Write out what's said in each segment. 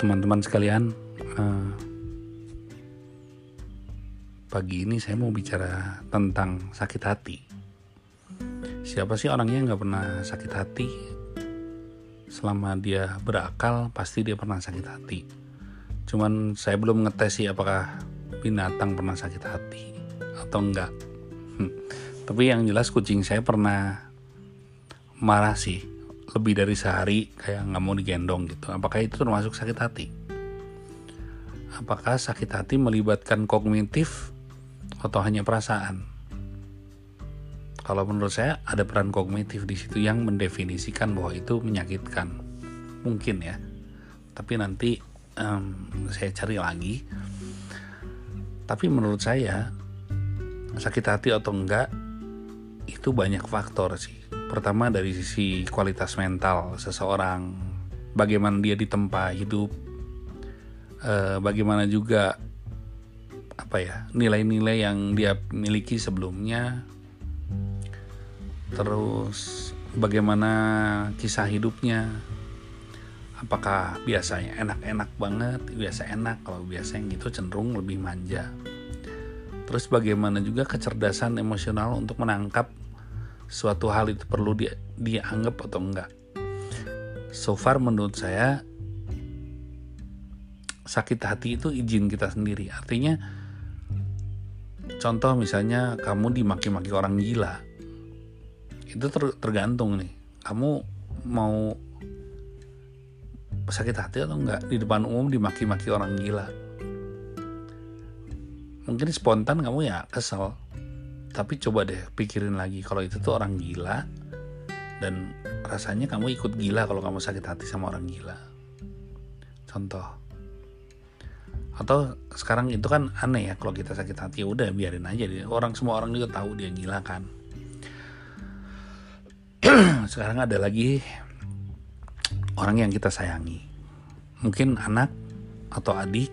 teman-teman sekalian. Uh, pagi ini saya mau bicara tentang sakit hati. Siapa sih orangnya nggak pernah sakit hati? Selama dia berakal, pasti dia pernah sakit hati. Cuman saya belum ngetes sih apakah binatang pernah sakit hati atau enggak. Hmm. Tapi yang jelas kucing saya pernah marah sih lebih dari sehari kayak nggak mau digendong gitu. Apakah itu termasuk sakit hati? Apakah sakit hati melibatkan kognitif atau hanya perasaan? Kalau menurut saya ada peran kognitif di situ yang mendefinisikan bahwa itu menyakitkan. Mungkin ya. Tapi nanti um, saya cari lagi. Tapi menurut saya sakit hati atau enggak itu banyak faktor sih Pertama dari sisi kualitas mental seseorang, bagaimana dia ditempa hidup, eh, bagaimana juga apa ya nilai-nilai yang dia miliki sebelumnya, terus bagaimana kisah hidupnya, apakah biasanya enak-enak banget, biasa enak, kalau biasa yang itu cenderung lebih manja. Terus bagaimana juga kecerdasan emosional untuk menangkap suatu hal itu perlu dia dianggap atau enggak. So far menurut saya sakit hati itu izin kita sendiri. Artinya contoh misalnya kamu dimaki-maki orang gila. Itu ter tergantung nih. Kamu mau sakit hati atau enggak di depan umum dimaki-maki orang gila. Mungkin spontan kamu ya kesel tapi coba deh pikirin lagi kalau itu tuh orang gila dan rasanya kamu ikut gila kalau kamu sakit hati sama orang gila. Contoh. Atau sekarang itu kan aneh ya kalau kita sakit hati ya udah biarin aja deh. Orang semua orang juga tahu dia gila kan. Sekarang ada lagi orang yang kita sayangi. Mungkin anak atau adik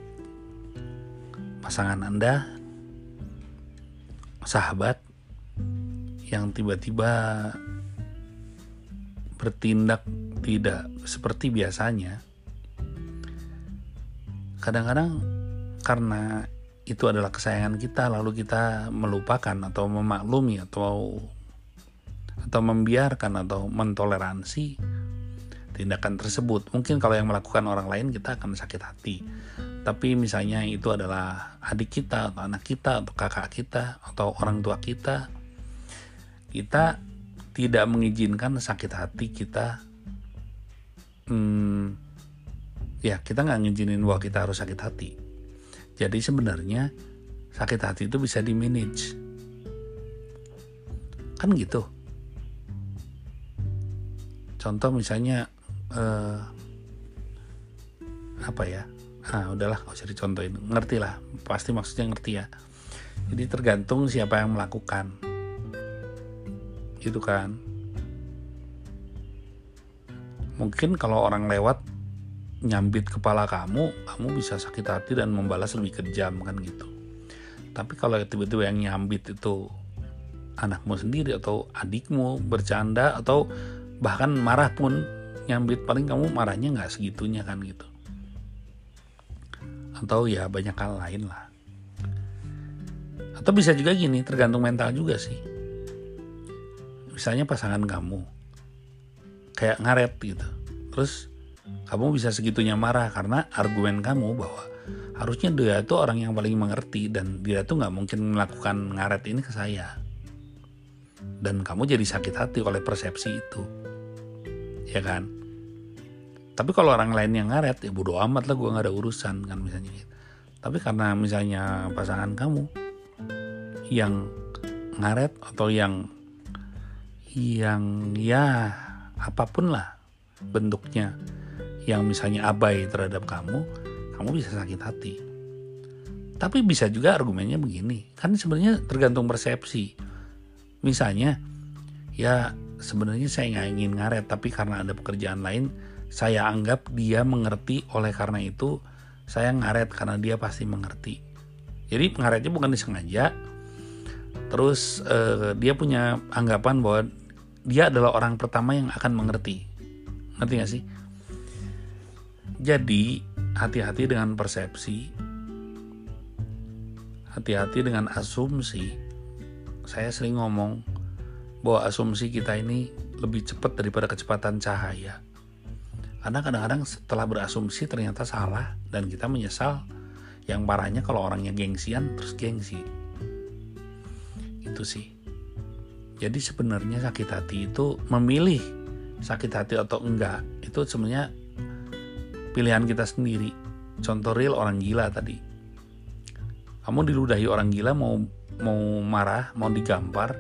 pasangan anda sahabat yang tiba-tiba bertindak tidak seperti biasanya kadang-kadang karena itu adalah kesayangan kita lalu kita melupakan atau memaklumi atau atau membiarkan atau mentoleransi tindakan tersebut. Mungkin kalau yang melakukan orang lain kita akan sakit hati tapi misalnya itu adalah adik kita atau anak kita atau kakak kita atau orang tua kita kita tidak mengizinkan sakit hati kita hmm, ya kita nggak ngizinin bahwa kita harus sakit hati. Jadi sebenarnya sakit hati itu bisa di manage kan gitu. Contoh misalnya eh, apa ya ah udahlah gak usah dicontohin. Ngerti lah pasti maksudnya ngerti ya. Jadi tergantung siapa yang melakukan. Itu kan. Mungkin kalau orang lewat nyambit kepala kamu kamu bisa sakit hati dan membalas lebih kejam kan gitu. Tapi kalau tiba-tiba yang nyambit itu anakmu sendiri atau adikmu bercanda atau bahkan marah pun nyambit paling kamu marahnya nggak segitunya kan gitu atau ya banyak hal lain lah. Atau bisa juga gini tergantung mental juga sih. Misalnya pasangan kamu kayak ngaret gitu. Terus kamu bisa segitunya marah karena argumen kamu bahwa harusnya dia itu orang yang paling mengerti dan dia tuh nggak mungkin melakukan ngaret ini ke saya. Dan kamu jadi sakit hati oleh persepsi itu. Ya kan tapi kalau orang lain yang ngaret ya bodo amat lah gue nggak ada urusan kan misalnya gitu. Tapi karena misalnya pasangan kamu yang ngaret atau yang yang ya apa pun lah bentuknya yang misalnya abai terhadap kamu kamu bisa sakit hati. Tapi bisa juga argumennya begini kan sebenarnya tergantung persepsi. Misalnya ya sebenarnya saya nggak ingin ngaret tapi karena ada pekerjaan lain saya anggap dia mengerti oleh karena itu saya ngaret karena dia pasti mengerti. Jadi ngaretnya bukan disengaja. Terus uh, dia punya anggapan bahwa dia adalah orang pertama yang akan mengerti. Ngerti gak sih? Jadi hati-hati dengan persepsi. Hati-hati dengan asumsi. Saya sering ngomong bahwa asumsi kita ini lebih cepat daripada kecepatan cahaya karena kadang-kadang setelah berasumsi ternyata salah dan kita menyesal yang parahnya kalau orangnya gengsian terus gengsi. Itu sih. Jadi sebenarnya sakit hati itu memilih sakit hati atau enggak itu sebenarnya pilihan kita sendiri. Contoh real orang gila tadi. Kamu diludahi orang gila mau mau marah mau digambar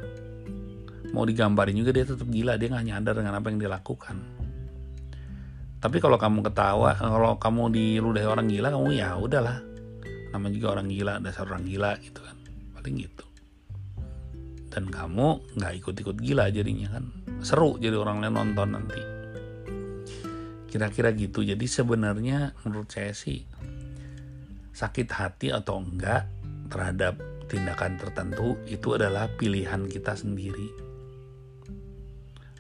mau digambarin juga dia tetap gila dia nggak nyadar dengan apa yang dia lakukan tapi kalau kamu ketawa kalau kamu diludahi orang gila kamu ya udahlah. Namanya juga orang gila dasar orang gila gitu kan. Paling gitu. Dan kamu nggak ikut-ikut gila jadinya kan. Seru jadi orang lain nonton nanti. Kira-kira gitu. Jadi sebenarnya menurut saya sih sakit hati atau enggak terhadap tindakan tertentu itu adalah pilihan kita sendiri.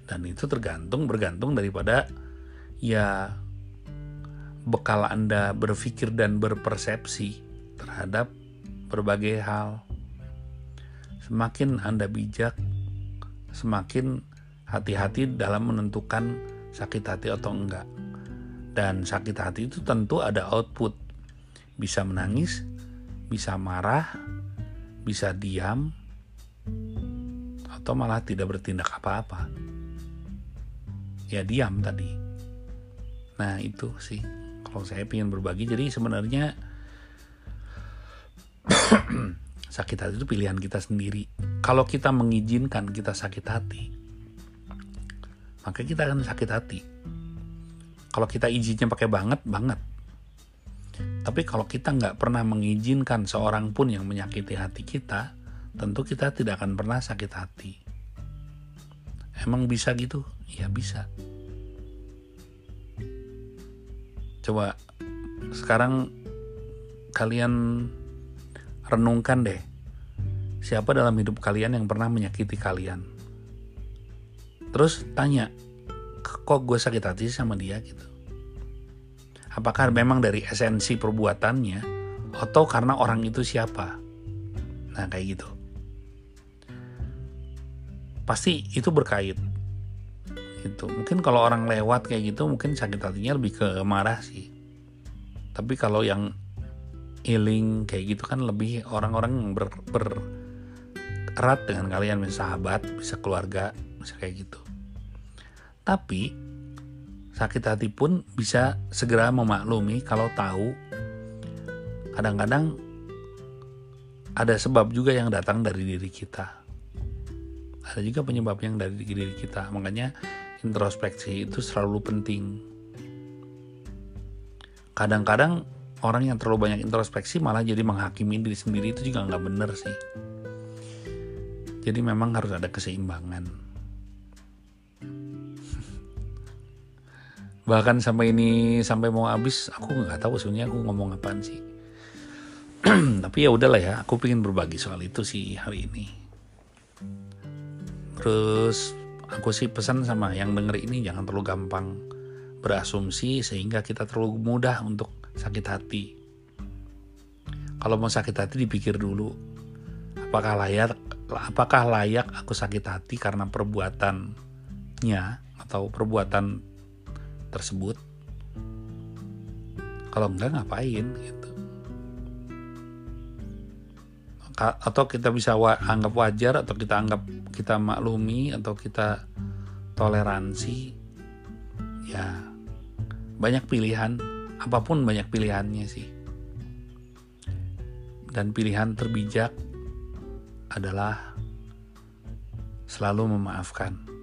Dan itu tergantung bergantung daripada ya bekal Anda berpikir dan berpersepsi terhadap berbagai hal. Semakin Anda bijak, semakin hati-hati dalam menentukan sakit hati atau enggak. Dan sakit hati itu tentu ada output. Bisa menangis, bisa marah, bisa diam, atau malah tidak bertindak apa-apa. Ya diam tadi. Nah itu sih kalau saya ingin berbagi. Jadi sebenarnya sakit hati itu pilihan kita sendiri. Kalau kita mengizinkan kita sakit hati, maka kita akan sakit hati. Kalau kita izinnya pakai banget, banget. Tapi kalau kita nggak pernah mengizinkan seorang pun yang menyakiti hati kita, tentu kita tidak akan pernah sakit hati. Emang bisa gitu? Ya bisa. Coba sekarang kalian renungkan deh, siapa dalam hidup kalian yang pernah menyakiti kalian? Terus tanya, kok gue sakit hati sama dia gitu? Apakah memang dari esensi perbuatannya, atau karena orang itu siapa? Nah kayak gitu. Pasti itu berkait. Itu mungkin kalau orang lewat kayak gitu mungkin sakit hatinya lebih ke marah sih. Tapi kalau yang healing kayak gitu kan lebih orang-orang yang ber, ber erat dengan kalian bisa sahabat bisa keluarga bisa kayak gitu. Tapi sakit hati pun bisa segera memaklumi kalau tahu kadang-kadang ada sebab juga yang datang dari diri kita. Ada juga penyebab yang dari diri kita. Makanya introspeksi itu selalu penting. Kadang-kadang orang yang terlalu banyak introspeksi malah jadi menghakimi diri sendiri itu juga nggak bener sih. Jadi memang harus ada keseimbangan. Bahkan sampai ini sampai mau habis aku nggak tahu sebenarnya aku ngomong apaan sih. Tapi ya udahlah ya aku pengen berbagi soal itu sih hari ini. Terus aku sih pesan sama yang denger ini jangan terlalu gampang berasumsi sehingga kita terlalu mudah untuk sakit hati. Kalau mau sakit hati dipikir dulu, apakah layak apakah layak aku sakit hati karena perbuatannya atau perbuatan tersebut? Kalau enggak ngapain gitu. Atau kita bisa wa anggap wajar atau kita anggap kita maklumi atau kita toleransi ya banyak pilihan. Apa pun banyak pilihannya sih. Dan pilihan terbijak adalah selalu memaafkan